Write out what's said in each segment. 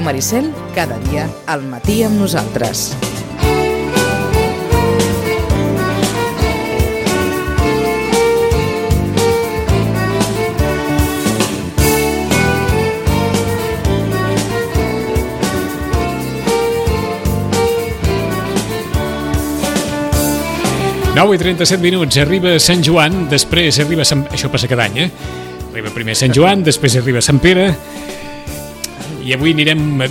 Ràdio Maricel, cada dia, al matí amb nosaltres. Nou i 37 minuts, arriba Sant Joan, després arriba Sant... Això passa cada any, eh? Arriba primer Sant Joan, després arriba Sant Pere, i avui anirem...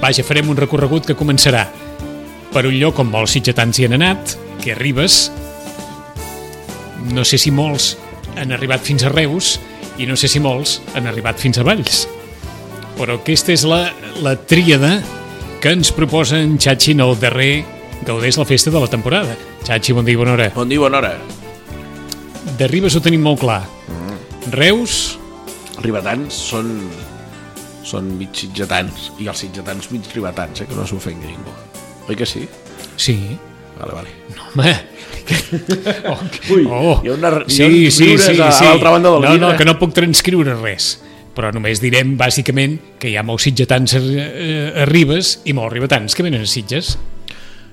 Vaja, farem un recorregut que començarà per un lloc on molts sitgetans hi han anat, que és Ribes. No sé si molts han arribat fins a Reus i no sé si molts han arribat fins a Valls. Però aquesta és la, la tríada que ens proposa en Xachi en el darrer Gaudeix la festa de la temporada. Xachi, bon dia i bona hora. Bon dia, bona hora. De Ribes ho tenim molt clar. Reus, Els ribetans són, són mig sitgetans i els sitgetans mig ribetans, eh, que no s'ofengui ningú. Oi que sí? sí. Vale, vale. No, home. Oh, Ui, hi ha una- hi ha sí, sí, sí, a sí. l'altra banda del no, no, vidre. que no puc transcriure res. Però només direm, bàsicament, que hi ha molts sitgetans a, a Ribes i molts ribetans que venen a Sitges.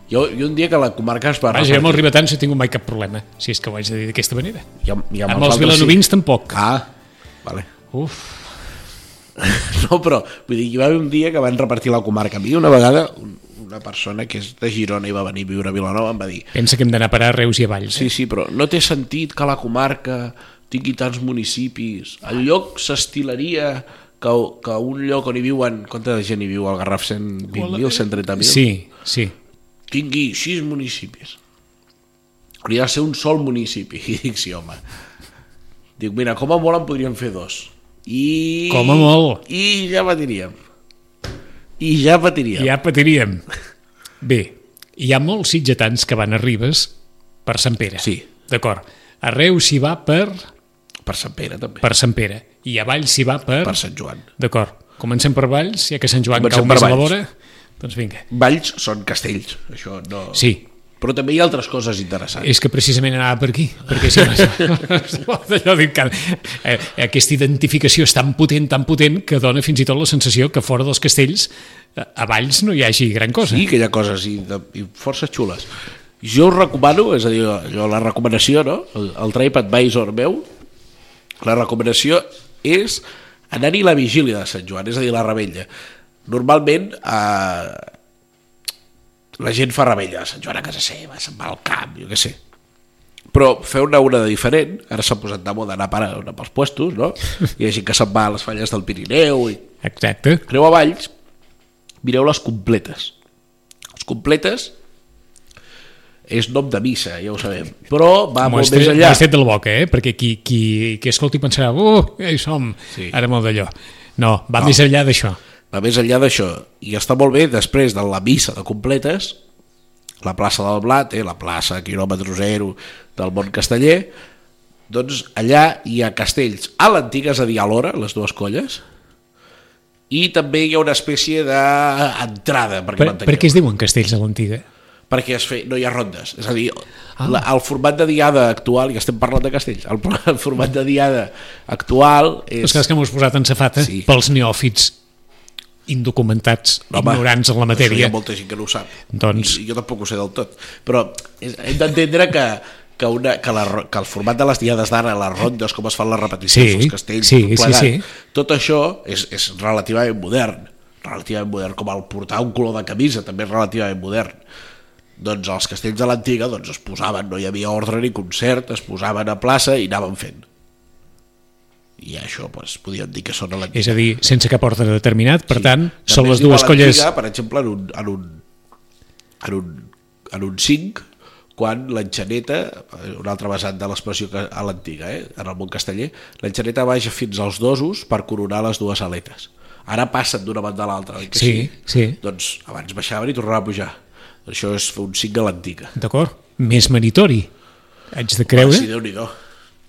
Jo, jo un dia que la comarca es va... Vaja, jo amb els repartir- ribetans no he tingut mai cap problema, si és que ho haig de dir d'aquesta manera. I amb, i amb, Amb els vilanovins tampoc. Ah, vale. Uf, No, però vull dir, hi va haver un dia que van repartir la comarca. A mi una vegada un, una persona que és de Girona i va venir a viure a Vilanova em va dir pensa que hem d'anar a parar a Reus i a Valls. Sí, sí, però no té sentit que la comarca tingui tants municipis. El lloc s'estilaria que, que un lloc on hi viuen... Quanta gent hi viu al Garraf? 120.000, 130.000? Sí, sí. Tingui sis municipis. Hauria de ser un sol municipi. I dic, sí, home. Dic, mira, com a molt en podríem fer dos. I... Com a molt. I ja patiríem. I ja patiríem. Ja patiríem. Bé, hi ha molts sitgetans que van a Ribes per Sant Pere. Sí. D'acord. A Reus s'hi va per, Per Sant Pere, també. per Sant Pere. I a Valls s'hi va per... Per Sant Joan. D'acord. Comencem per Valls, ja que Sant Joan Comencem cau més a la vora. Doncs vinga. Valls són castells, això no... Sí, Però també hi ha altres coses interessants. és que precisament anava per aquí, perquè si no, allò dic eh, aquesta identificació és tan potent, tan potent, que dona fins i tot la sensació que fora dels castells eh, a Valls no hi hagi gran cosa. Sí, que hi ha coses i, i força xules. Jo us recomano, és a dir, allò, la recomanació, no? El, el TripAdvisor meu, la recomanació és anar-hi la vigília de Sant Joan, és a dir, la rebella. Normalment, eh, la gent fa rebella a Sant Joan a casa seva, se'n va al camp, jo què sé. Però fer-ne una de diferent, ara s'ha posat de moda anar a parar pels puestos, no? Hi ha gent que se'n va a les falles del Pirineu i Exacte. Aneu a Valls, mireu les completes. Les completes és nom de missa, ja ho sabem, però va M'ho molt més m'ho enllà. has tret de la boca, eh? Perquè qui, qui, qui escolti pensarà, uh, ja hi som, Sí. ara molt d'allò. No, va No. més enllà d'això. Va més enllà d'això. I està molt bé, després de la missa de completes, la plaça del Blat, eh, la plaça quilòmetre zero del món casteller, doncs allà hi ha castells a l'antiga, és a dir, a l'hora, les dues colles, i també hi ha una espècie d'entrada, perquè Per, m'entengueu. per què es diuen castells a l'antiga? perquè es fe, no hi ha rondes. És a dir, ah. la, el format de diada actual, i estem parlant de castells, el, el format de diada actual és... És que, és que m'ho has posat en safata Sí. pels neòfits indocumentats, Home, ignorants en la Això hi matèria. ha molta gent que no ho sap. Doncs- I, jo tampoc ho sé del tot. Però hem d'entendre que, que, una, que, la, que el format de les diades d'ara, les rondes, com es fan les repeticions, Sí, els castells, sí, tot, sí, plegat, sí. tot això és, és relativament modern. Relativament modern, com el portar un color de camisa, també és relativament modern. Doncs els castells de l'antiga doncs, es posaven, no hi havia ordre ni concert, es posaven a plaça i anaven fent. I això, doncs, podríem dir que són a l'antiga. És a dir, sense cap ordre determinat, per Sí. tant, També són es les dues colles... Per exemple, en un, en un, en un, en un 5, quan l'enxaneta, un altre vessant de l'expressió a l'antiga, eh, en el món casteller, l'enxaneta baixa fins als dosos per coronar les dues aletes. Ara passen d'una banda a l'altra, oi que Sí, sí. Doncs abans baixaven i tornaven a pujar. Això és un signe a l'antiga. D'acord? Més meritori. Haig de creure. Ah, sí, Déu-n'hi-do.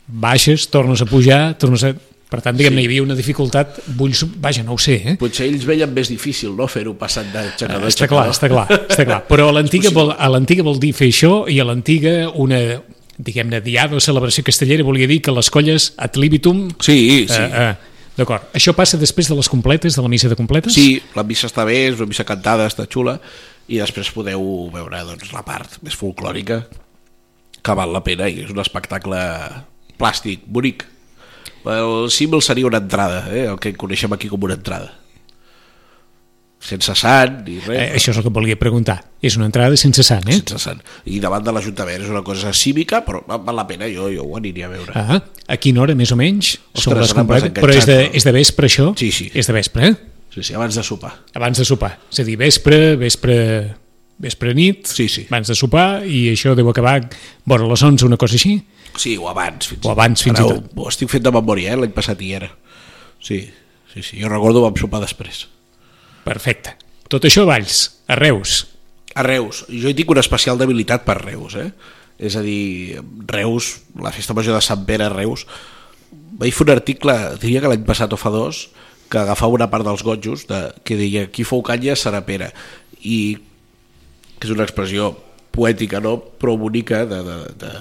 Baixes, tornes a pujar, tornes a... Per tant, diguem-ne, hi havia una dificultat, vull... Vaja, no ho sé, eh? Potser ells veien més difícil, no?, fer-ho passant d'aixecador a Està clar, està clar, està clar. Però a l'antiga vol, a vol dir fer això i a l'antiga una, diguem-ne, diada o celebració castellera volia dir que les colles ad libitum... Sí, sí. Eh, eh, D'acord. Això passa després de les completes, de la missa de completes? Sí, la missa està bé, és una missa cantada, està xula, i després podeu veure doncs, la part més folclòrica, que val la pena, i és un espectacle plàstic, bonic. El símbol seria una entrada, eh? el que coneixem aquí com una entrada. Sense sant ni res. Eh, això és el que volia preguntar. És una entrada sense sant, eh? sense sant. I davant de l'Ajuntament és una cosa cívica, però val la pena, jo, jo ho aniria a veure. Ah, a quina hora, més o menys? Són Ostres, les ara m'has completes? Però és de, no? és de vespre, això? Sí, sí. És de vespre, eh? Sí, sí, abans de sopar. Abans de sopar. És a dir, vespre, vespre, vespre nit, Sí, sí. abans de sopar, i això deu acabar vora les 11, una cosa així? Sí, o abans. Fins, O abans, fins i tot. Ho, ho estic fent de memòria, eh? l'any passat hi era. Sí, sí, sí, jo recordo vam sopar després. Perfecte. Tot això a Valls, a Reus. A Reus, jo hi tinc una especial debilitat per Reus, eh? És a dir, Reus, la festa major de Sant Pere a Reus, vaig fer un article, diria que l'any passat o fa dos, que agafava una part dels gotjos, de, que deia qui fou canya serà Pere, i que és una expressió poètica, no? però bonica de, de, de,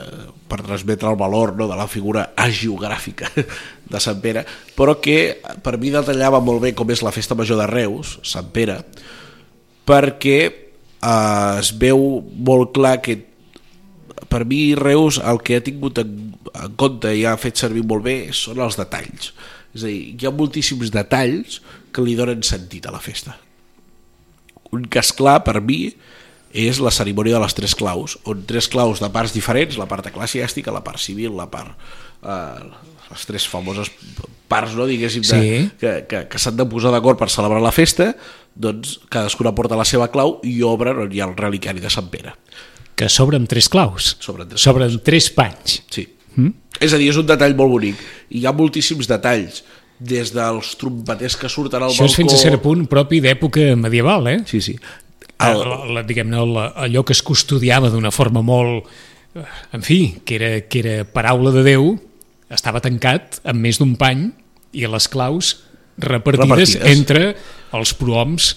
per transmetre el valor no? de la figura agiogràfica de Sant Pere, però que per mi detallava molt bé com és la festa major de Reus, Sant Pere, perquè eh, es veu molt clar que per mi Reus el que ha tingut en, en compte i ha fet servir molt bé són els detalls és a dir, hi ha moltíssims detalls que li donen sentit a la festa un cas clar per mi és la cerimònia de les tres claus on tres claus de parts diferents la part eclesiàstica, la part civil la part eh, les tres famoses parts no, diguéssim de, Sí. que, que, que s'han de posar d'acord per celebrar la festa doncs cadascuna porta la seva clau i obren on hi ha el reliquiari de Sant Pere que s'obre amb tres claus. S'obre amb tres amb tres panys. Sí. Mm? És a dir, és un detall molt bonic. I hi ha moltíssims detalls, des dels trompeters que surten al Això és balcó... fins a cert punt propi d'època medieval, eh? Sí, sí. El... El, La, diguem-ne, allò que es custodiava d'una forma molt... eh, En fi, que era, que era paraula de Déu, estava tancat amb més d'un pany i les claus repartides, Repartides. entre els prohoms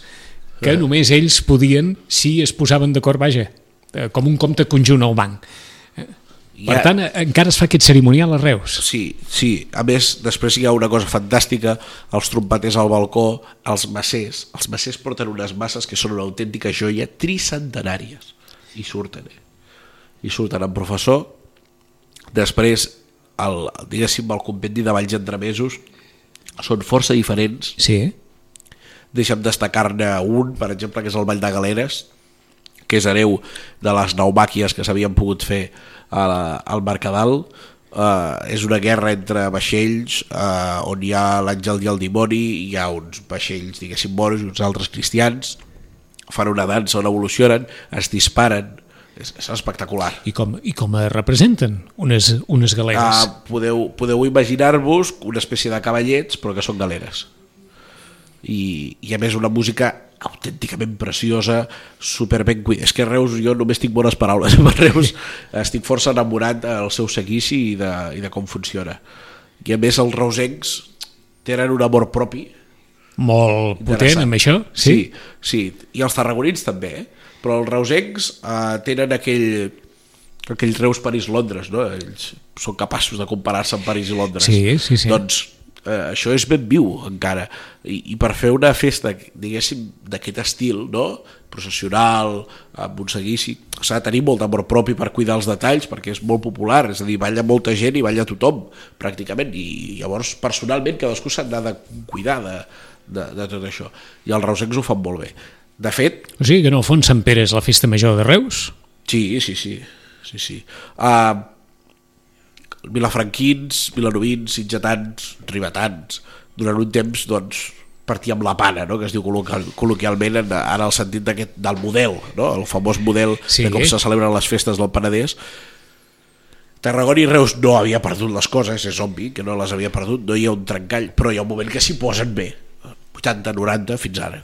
que només ells podien si es posaven d'acord, vaja, eh, com un compte conjunt al banc. Per tant, encara es fa aquest cerimonial a Reus. Sí, sí. A més, després hi ha una cosa fantàstica, els trompeters al balcó, els massers. Els massers porten unes masses que són una autèntica joia tricentenàries. I surten, eh? I surten amb professor. Després, el, diguéssim, el compendi de Valls Entremesos són força diferents Sí, deixa'm destacar-ne un, per exemple, que és el Vall de Galeres, que és hereu de les naumàquies que s'havien pogut fer la, al Mercadal. Uh, és una guerra entre vaixells uh, on hi ha l'àngel i el dimoni, hi ha uns vaixells, diguéssim, moros i uns altres cristians, fan una dansa on evolucionen, es disparen, és, és espectacular. i com, i com es representen unes, unes galeres? Uh, podeu, podeu imaginar-vos una espècie de cavallets però que són galeres i, i a més una música autènticament preciosa super ben cuidada, és que Reus jo només tinc bones paraules per Reus estic força enamorat del seu seguici i de, i de com funciona i a més els reusencs tenen un amor propi Molt potent amb això? sí, sí. i els tarragonins també eh? però els reusencs eh, tenen aquell aquell Reus París-Londres no? ells són capaços de comparar-se amb París i Londres Sí, sí, sí. doncs eh, això és ben viu encara I, i per fer una festa diguéssim d'aquest estil no? processional amb un seguici s'ha de tenir molt d'amor propi per cuidar els detalls perquè és molt popular, és a dir, balla molta gent i balla tothom pràcticament i llavors personalment cadascú s'ha de cuidar de, de, de tot això i els reusencs ho fan molt bé de fet, O sigui que en el fons Sant Pere és la festa major de Reus? sí, sí, sí sí, sí. Uh, vilafranquins, vilanovins, sitgetans, ribetans durant un temps doncs partíem la pana, no? que es diu col·loquial, col·loquialment en, ara el sentit del model, no? el famós model Sí. de com se celebren les festes del Penedès Tarragona i Reus no havia perdut les coses, és obvi que no les havia perdut, no hi ha un trencall, però hi ha un moment que s'hi posen bé. 80-90 fins ara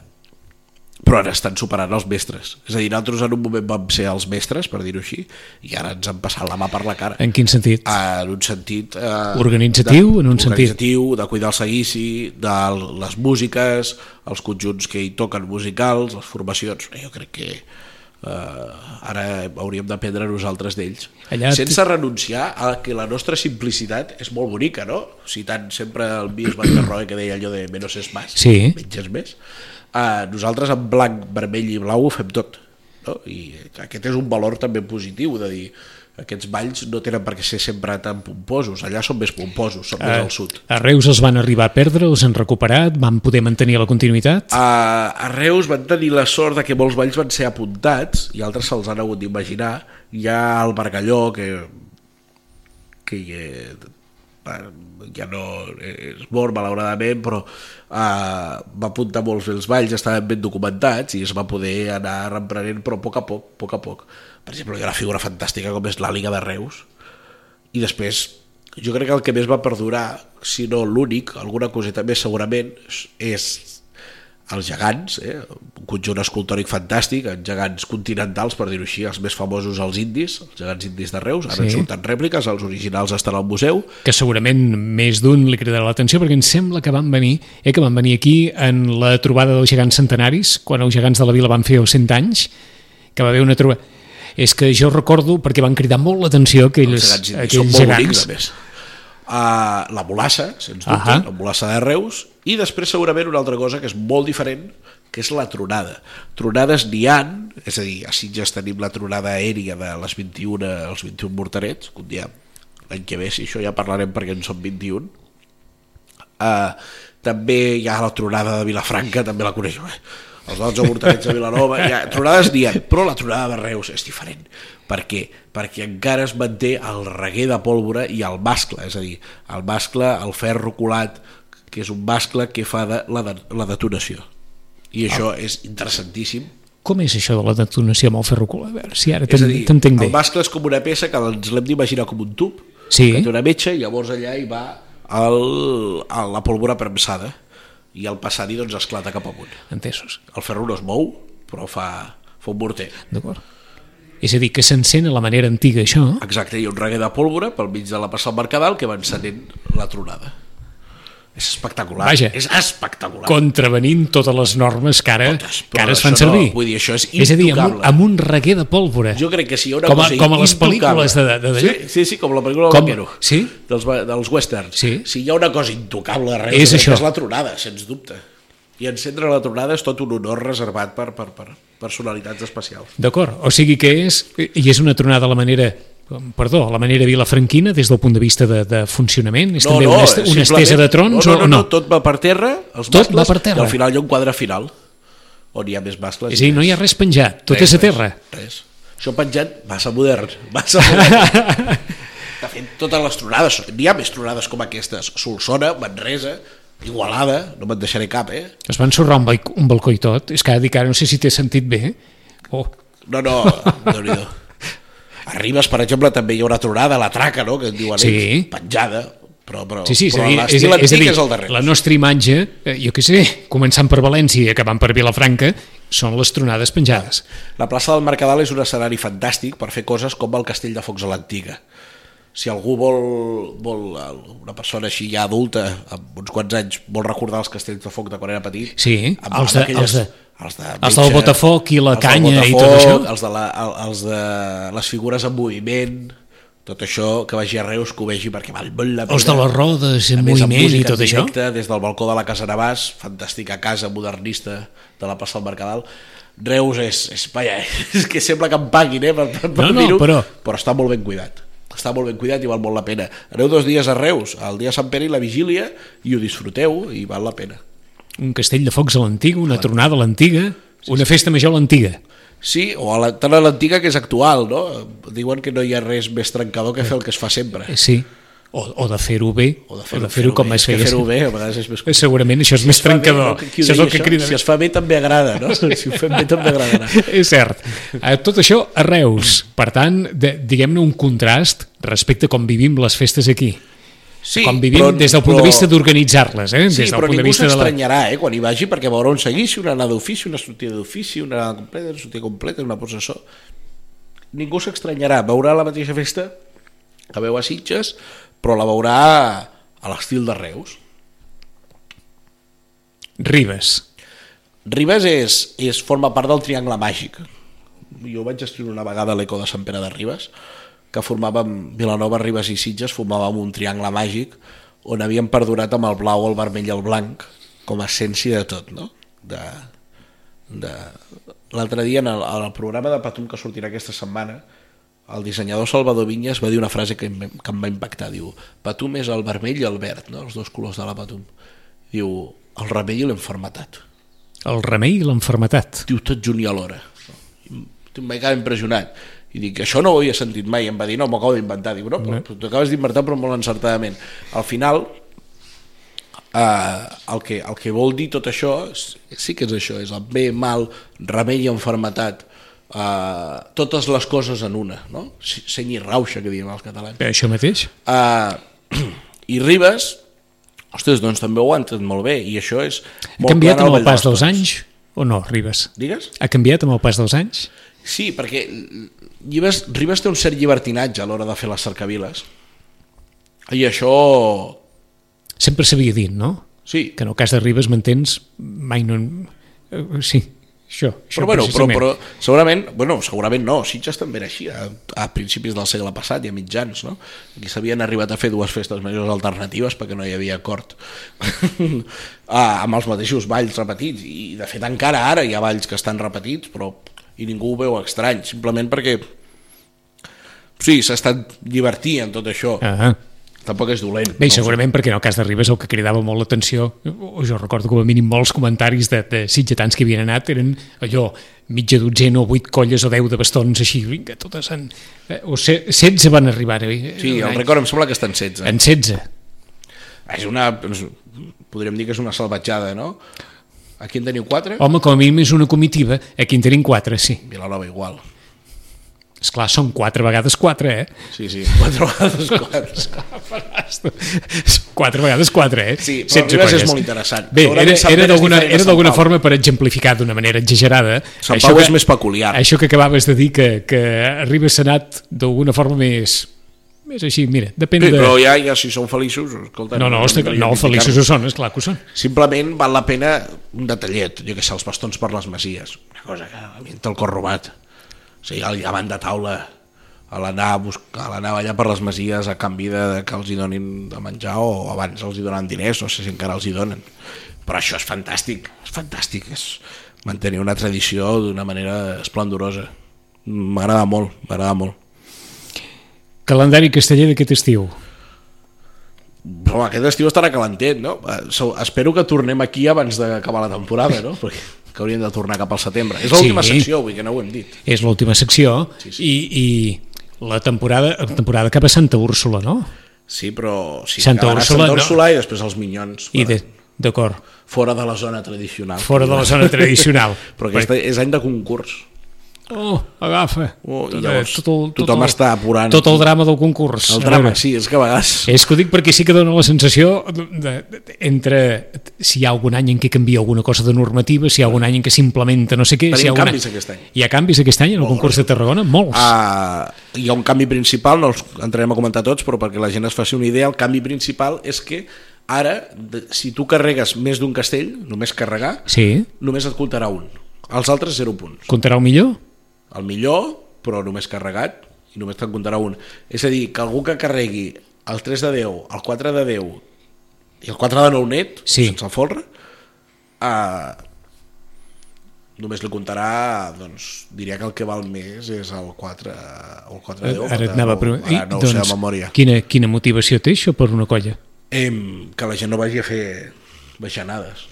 però ara estan superant els mestres és a dir, nosaltres en un moment vam ser els mestres per dir-ho així, i ara ens han passat la mà per la cara En quin sentit? en un sentit eh, Organitzatiu, de, en un sentit. organitzatiu, de cuidar el seguici de les músiques els conjunts que hi toquen musicals les formacions, jo crec que eh, ara hauríem d'aprendre nosaltres d'ells Allà sense renunciar a que la nostra simplicitat és molt bonica, no? citant sempre el Mies Van der Rohe que deia allò de menos es más, Sí. menys és més uh, nosaltres en blanc, vermell i blau ho fem tot no? i aquest és un valor també positiu de dir aquests balls no tenen per què ser sempre tan pomposos allà són més pomposos, són més al sud A Reus els van arribar a perdre, els han recuperat, van poder mantenir la continuïtat? a, a Reus van tenir la sort de que molts balls van ser apuntats i altres se'ls han hagut d'imaginar hi ha el Bargalló que que eh, ja no és mort malauradament però eh, va apuntar molts els balls estaven ben documentats i es va poder anar reprenent però a poc a poc, a poc a poc. Per exemple hi ha una figura fantàstica com és la Liga de Reus i després jo crec que el que més va perdurar si no l'únic, alguna coseta més segurament és els gegants, eh? un conjunt escultòric fantàstic, els gegants continentals, per dir-ho així, els més famosos els indis, els gegants indis de Reus, ara Sí. en surten rèpliques, els originals estan al museu, que segurament més d'un li cridarà l'atenció perquè em sembla que van venir eh, que van venir aquí en la trobada dels gegants centenaris quan els gegants de la vila van fer els 100 anys que va haver una trobada és que jo recordo perquè van cridar molt l'atenció els aquells, gegants indis són aquells molt gegants bonics, a més. Uh, la Molassa, sens dubte, Ahà. la Molassa de Reus, i després segurament una altra cosa que és molt diferent, que és la tronada. Tronades n'hi ha, és a dir, a Sitges tenim la tronada aèria de les 21, els 21 morterets, que un dia, l'any que ve, si això ja parlarem perquè en són 21. Uh, també hi ha la tronada de Vilafranca, també la coneixo, eh? els 12 morterets de Vilanova, ha, tronades n'hi ha, però la tronada de Reus és diferent. Per què? Perquè encara es manté el reguer de pólvora i el mascle, és a dir, el mascle, el ferro colat, que és un mascle que fa de, la, de, la detonació. I això és interessantíssim. com és això de la detonació amb el ferro colat? A veure, si ara t'entenc bé el mascle és com una peça que ens l'hem d'imaginar com un tub, Sí. que té una metxa i llavors allà hi va el, el, la pólvora premsada i el passant-hi doncs esclata cap amunt. entesos, El ferro no es mou, però fa, fa un morter. d'acord és a dir, que s'encén a la manera antiga això Exacte, hi ha un reguer de pólvora pel mig de la passada Mercadal que va encenent la tronada. És espectacular. Vaja. És espectacular. contravenint totes les normes que ara, Totes, que ara es fan això no, servir. vull dir, això és és a dir, amb un, intocable. amb un reguer de pólvora. Jo crec que si hi ha una Com a- cosa com a les intocable- pel·lícules de- de- de- sí, sí, sí, com la pel·lícula del Com- vaquero. sí? Dels, dels westerns. Sí. Si hi ha una cosa intocable arreu, És això. és la tronada, sens dubte. I encendre la tronada és tot un honor reservat per, per, per personalitats especials. D'acord, o sigui que és, i és una tronada a la manera perdó, a la manera vilafranquina des del punt de vista de, de funcionament? És també una, est una estesa de trons no, no, no, o no? no? Tot va per terra, els Tot mascles, va per terra. i al final hi ha un quadre final on hi ha més mascles. És a dir, no hi ha res penjat, tot és a terra. Res. Això penjat, massa modern, massa modern. De fet, totes les tronades, n'hi ha més tronades com aquestes. Solsona, Manresa, Igualada, no me'n deixaré cap, eh? Es van sorrar un, balc un balcó i tot. És que ara dic, ara no sé si t'he sentit bé. Oh, No, no, déu nhi A Ribes, per exemple, també hi ha una tronada, la traca, no?, que en diuen Sí. ells, penjada, però, però, sí, sí, és a però dir, és, a- és a dir és el Reus. la nostra imatge, eh, jo què sé, començant per València i acabant per Vilafranca, són les tronades penjades. La plaça del Mercadal és un escenari fantàstic per fer coses com el Castell de Focs a l'Antiga. Si algú vol, vol, una persona així ja adulta, amb uns quants anys, vol recordar els castells de foc de quan era petit, Sí, amb, els de- els de- els, de els del Botafoc i la canya i Botafoc, tot això. Els de, la, el- els de les figures en moviment, tot això, que vagi a Reus, que ho vegi, perquè val molt la pena. Els de les rodes en A més, amb moviment i tot en això. directe, Des del balcó de la Casa Navàs, fantàstica casa modernista de la plaça del Mercadal. Reus és, és, vaja, és que sembla que em paguin, eh, per, per, per No, no, però- però està molt ben cuidat. Està molt ben cuidat i val molt la pena. Aneu dos dies a Reus, el dia de Sant Pere i la vigília, i ho disfruteu i val la pena. Un castell de focs a l'antiga, una tronada a l'antiga, una festa major a l'antiga. Sí, o a la, tant a l'antiga que és actual, no? Diuen que no hi ha res més trencador que fer el que es fa sempre. Sí, o, o de fer-ho bé, O de fer-ho fer com bé. es que feia. Fer-ho bé, a vegades és més Segurament això és Si més bé, trencador. no? Qui ho això és el que crida. Si es fa bé també agrada, no? Si ho fem bé també agradarà. És cert. Eh, Tot això a Reus. Per tant, de, diguem-ne un contrast respecte a com vivim les festes aquí. Sí, com vivim però- des del punt de però- vista d'organitzar-les, eh? Sí, des del però punt de ningú de la... s'estranyarà eh, quan hi vagi perquè veurà un seguici, una anada d'ofici, una sortida d'ofici, una anada completa, una sortida completa, una processó. Ningú s'estranyarà, veurà la mateixa festa que veu a Sitges, però la veurà a l'estil de Reus. Ribes. Ribes és, és, forma part del triangle màgic. Jo vaig escriure una vegada l'Eco de Sant Pere de Ribes, que formàvem Vilanova, Ribes i Sitges, formàvem un triangle màgic on havíem perdurat amb el blau, el vermell i el blanc com a essència de tot, no? De, de... L'altre dia, en el, en el programa de Patum que sortirà aquesta setmana, el dissenyador Salvador Vinyes va dir una frase que, em- que em va impactar. Diu, Patum és el vermell i el verd, no? els dos colors de la Patum. Diu, el remei i l'enfermetat El remei i l'enfermetat. diu tot junt i alhora. Em vaig quedar impressionat. I dic, això no ho havia sentit mai. Em va dir, no, m'ho acabo d'inventar. Dic, no, però t'ho acabes d'inventar però molt encertadament. Al final, eh, el, que, el que vol dir tot això sí que és això, és el bé, mal, remei i enfermetat, eh, totes les coses en una, no? Seny i rauxa, que diem els catalans. Eh, Això mateix? Uh, I Ribes, ostres, doncs també ho han entrat molt bé, i això és... Ha canviat amb el pas dels anys o no, Ribes? Digues? Ha canviat amb el pas dels anys? Sí, perquè Ribes, Ribes té un cert llibertinatge a l'hora de fer les cercaviles. I això... Sempre s'havia dit, no? Sí, Que en el cas de Ribes, m'entens, mai no... Sí, això. això però, bueno, però, però segurament, bueno, segurament no, Sitges també era així, a, a principis del segle passat i a mitjans, no? Aquí s'havien arribat a fer dues festes majors alternatives perquè no hi havia acord ah, amb els mateixos balls repetits, i de fet encara ara hi ha balls que estan repetits, però i ningú ho veu estrany, simplement perquè sí, s'ha estat divertint en tot això, Ah, tampoc és dolent. Bé, no segurament perquè en el cas de Ribes el que cridava molt l'atenció, o jo recordo com a mínim molts comentaris de, de sitgetans que havien anat, eren allò, mitja dotzena o vuit colles o deu de bastons així, vinga, totes en... eh, O se, 16 van arribar. Eh, Sí, el any. record em sembla que està en 16. En 16. És una, podríem dir que és una salvatjada, no? Aquí en teniu 4? Home, com a mínim és una comitiva, aquí en tenim quatre, sí. Vilanova igual. Esclar, són quatre vegades quatre, eh? Sí, sí, 4 vegades 4. quatre vegades quatre, eh? Sí, però 16 Ribes és molt interessant. Bé, era, era és d'alguna forma per exemplificar d'una manera exagerada. Sant això Pau que- és més peculiar. Això que acabaves de dir, que, que a Ribes s'ha anat d'alguna forma més... Més així, mira, depèn Sí, de... però ja, ja si són feliços, escolta... No, no, no, identificar-los. feliços ho són, esclar que ho són. Simplement val la pena un detallet, jo que sé, els bastons per les masies. Una cosa que a mi el cor robat. O sigui, el llevant de taula, a l'anar a, buscar, a l'anar allà per les masies a canvi de, de que els hi donin de menjar o abans els hi donen diners, no sé si encara els hi donen. Però això és fantàstic, és fantàstic, és mantenir una tradició d'una manera esplendorosa. M'agrada molt, m'agrada molt. Calendari casteller d'aquest estiu. Però aquest estiu estarà calentet, no? Eh, Espero que tornem aquí abans d'acabar la temporada, no? Perquè que hauríem de tornar cap al setembre. És l'última Sí. secció, vull que no ho hem dit. És l'última secció Sí, sí. i, i la temporada, la temporada cap a Santa Úrsula, no? Sí, però... Sí, Santa Úrsula, Santa no. Úrsula i després els Minyons. I de, d'acord, Fora de la zona tradicional. fora de la zona tradicional. Però aquest és any de concurs. Oh, agafa. Oh, Tot- llavors tot el- tot tothom el- està apurant. Tot el drama del concurs. El drama, veure, sí, és que a vegades... És que ho dic perquè sí que dona la sensació de, de, de, entre si hi ha algun any en què canvia alguna cosa de normativa, si hi ha algun any en què s'implementa no sé què... Tenim si hi ha algun canvis any... aquest any. Hi ha canvis aquest any en el concurs de Tarragona? Molts. Uh, hi ha un canvi principal, no els entrarem a comentar tots, però perquè la gent es faci una idea, el canvi principal és que ara, de, si tu carregues més d'un castell, només carregar, Sí? només et comptarà un. Els altres, 0 punts. Comptarà el millor? El millor, però només carregat, i només te'n comptarà un. És a dir, que algú que carregui el 3 de 10, el 4 de 10 i el 4 de 9 net, Sí. sense el folre, uh, només li comptarà, doncs, diria que el que val més és el 4, o el 4 de 10. Ara et anava a preguntar. Ara no de memòria. quina, quina motivació té això per una colla? Em, que la gent no vagi a fer baixanades.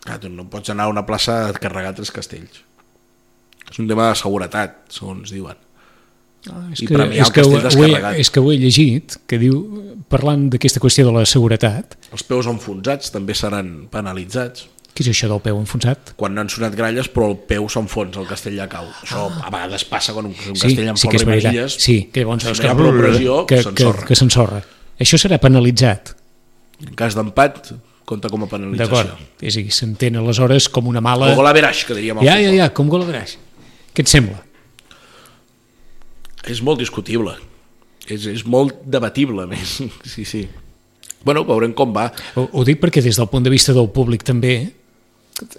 Clar, tu no pots anar a una plaça a carregar tres castells. És un tema de seguretat, segons diuen. Ah, és I que, premiar és, que ho, castell ho he, és que ho he llegit, que diu, parlant d'aquesta qüestió de la seguretat, Els peus enfonsats també seran penalitzats. Què és això del peu enfonsat? quan no han sonat gralles però el peu s'enfonsa, el castell ja cau. Això a vegades passa quan un, un Sí, castell sí que és. Sí, que llavors... Saps que per pressió que, que, s'ensorra. que s'ensorra. Això serà penalitzat, En cas d'empat, compta com a penalització. d'acord? És a dir, s'entén aleshores com una mala... O gol a veraix, que diríem al Ja, ja, ja, com gol a veraix. Què et sembla? És molt discutible. És, és molt debatible, més. Sí, sí. Bueno, veurem com va. Ho, ho dic perquè des del punt de vista del públic també,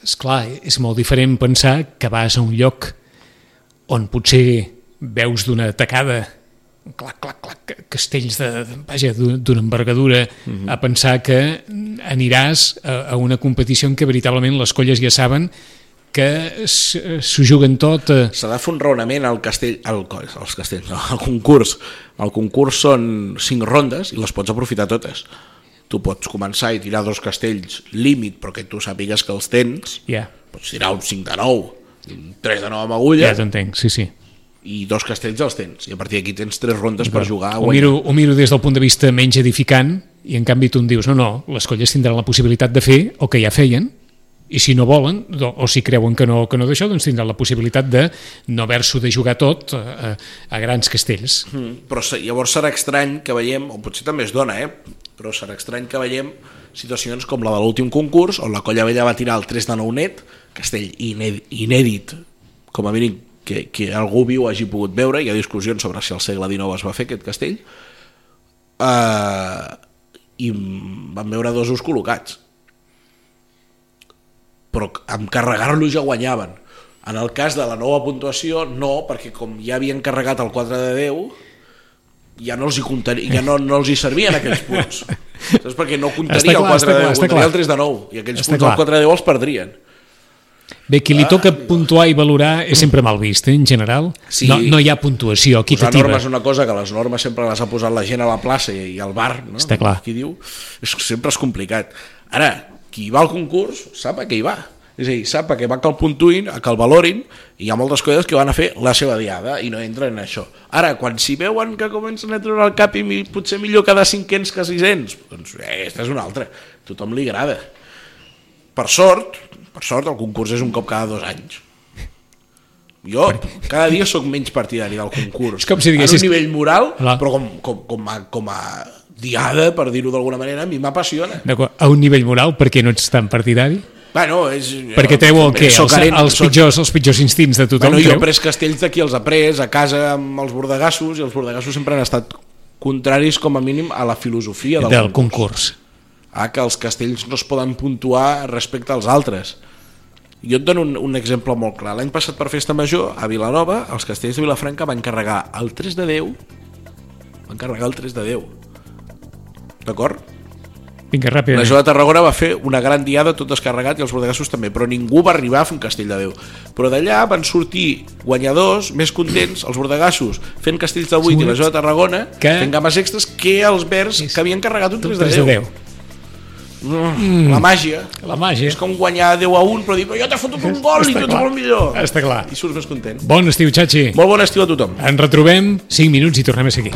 és clar, és molt diferent pensar que vas a un lloc on potser veus d'una tacada clac, clac, clac, castells de, vaja, d'una envergadura a pensar que aniràs a, a una competició en què veritablement les colles ja saben que s'ho juguen tot eh, S'ha de fer un raonament al castell, al, als castells, no, al concurs. El concurs són cinc rondes i les pots aprofitar totes. Tu pots començar i tirar dos castells límit, però que tu sàpigues que els tens. ja, Pots tirar un 5 de 9, un 3 de 9 amb agulla, ja t'entenc, sí, sí i dos castells els tens. I a partir d'aquí tens tres rondes per jugar ho miro, ho miro des del punt de vista menys edificant i en canvi tu em dius, no, no, les colles tindran la possibilitat de fer el que ja feien i si no volen, o si creuen que no, que no d'això, doncs tindran la possibilitat de no haver-s'ho de jugar tot a, a, grans castells. Mm, però llavors serà estrany que veiem, o potser també es dona, eh? però serà estrany que veiem situacions com la de l'últim concurs, on la colla vella va tirar el 3 de 9 net, castell inèdit com a mínim que, que algú viu hagi pogut veure, hi ha discussions sobre si al segle XIX es va fer aquest castell, uh, i van veure dos us col·locats. Però amb carregar-lo ja guanyaven. En el cas de la nova puntuació, no, perquè com ja havien carregat el 4 de 10, ja no els hi, comptaria, ja no, no els hi servien aquells punts. Saps? Perquè no comptaria clar, el 4 està de clar, 10, està comptaria clar. el 3 de 9, i aquells Està punts clar. del 4 de 10 els perdrien. Bé, qui li toca puntuar i valorar és sempre mal vist, eh, en general. Sí. No, no hi ha puntuació Posar equitativa. normes és una cosa que les normes sempre les ha posat la gent a la plaça i, i al bar, no? Està clar. Qui diu, és, sempre és complicat. Ara, qui va al concurs sap a què hi va. És a dir, sap a què va que el puntuïn, a que el valorin, i hi ha moltes coses que van a fer la seva diada i no entren en això. Ara, quan s'hi veuen que comencen a treure el cap i mi, potser millor quedar cinquens que sisens, doncs eh, aquesta és una altra. A tothom li agrada. Per sort, per sort, el concurs és un cop cada dos anys. Jo cada dia sóc menys partidari del concurs. És com si En diguessis- un nivell moral, Clar. però com, com, com, a, com a diada, per dir-ho d'alguna manera, a mi m'apassiona. D'acord, A un nivell moral, per què no ets tan partidari? Bueno, és... Perquè treu el què? Soc Els, els, soc- pitjors, els pitjors instints de tothom, Bueno, jo he creu? pres castells d'aquí els he pres, a casa amb els bordegassos, i els bordegassos sempre han estat contraris, com a mínim, a la filosofia del, del concurs. Ah, que els castells no es poden puntuar respecte als altres. Jo et dono un, un exemple molt clar. L'any passat per Festa Major, a Vilanova, els castells de Vilafranca van carregar el 3 de 10, van carregar el 3 de 10. D'acord? Vinga, La ràpidament. Jove de Tarragona va fer una gran diada, tot descarregat, i els bordegassos també, però ningú va arribar a fer un castell de 10. Però d'allà van sortir guanyadors més contents, els bordegassos fent castells de 8 i la Jove de Tarragona Que- fent games extres que els verds que havien carregat un 3 de 3 10. de 10. Mm. La màgia. La màgia. És com guanyar 10 a 1, però dir, jo t'he fotut un gol i Està tu ets molt millor. Està clar. I surts més content. Bon estiu, Xachi. Molt bon estiu a tothom. Ens retrobem 5 minuts i tornem a seguir.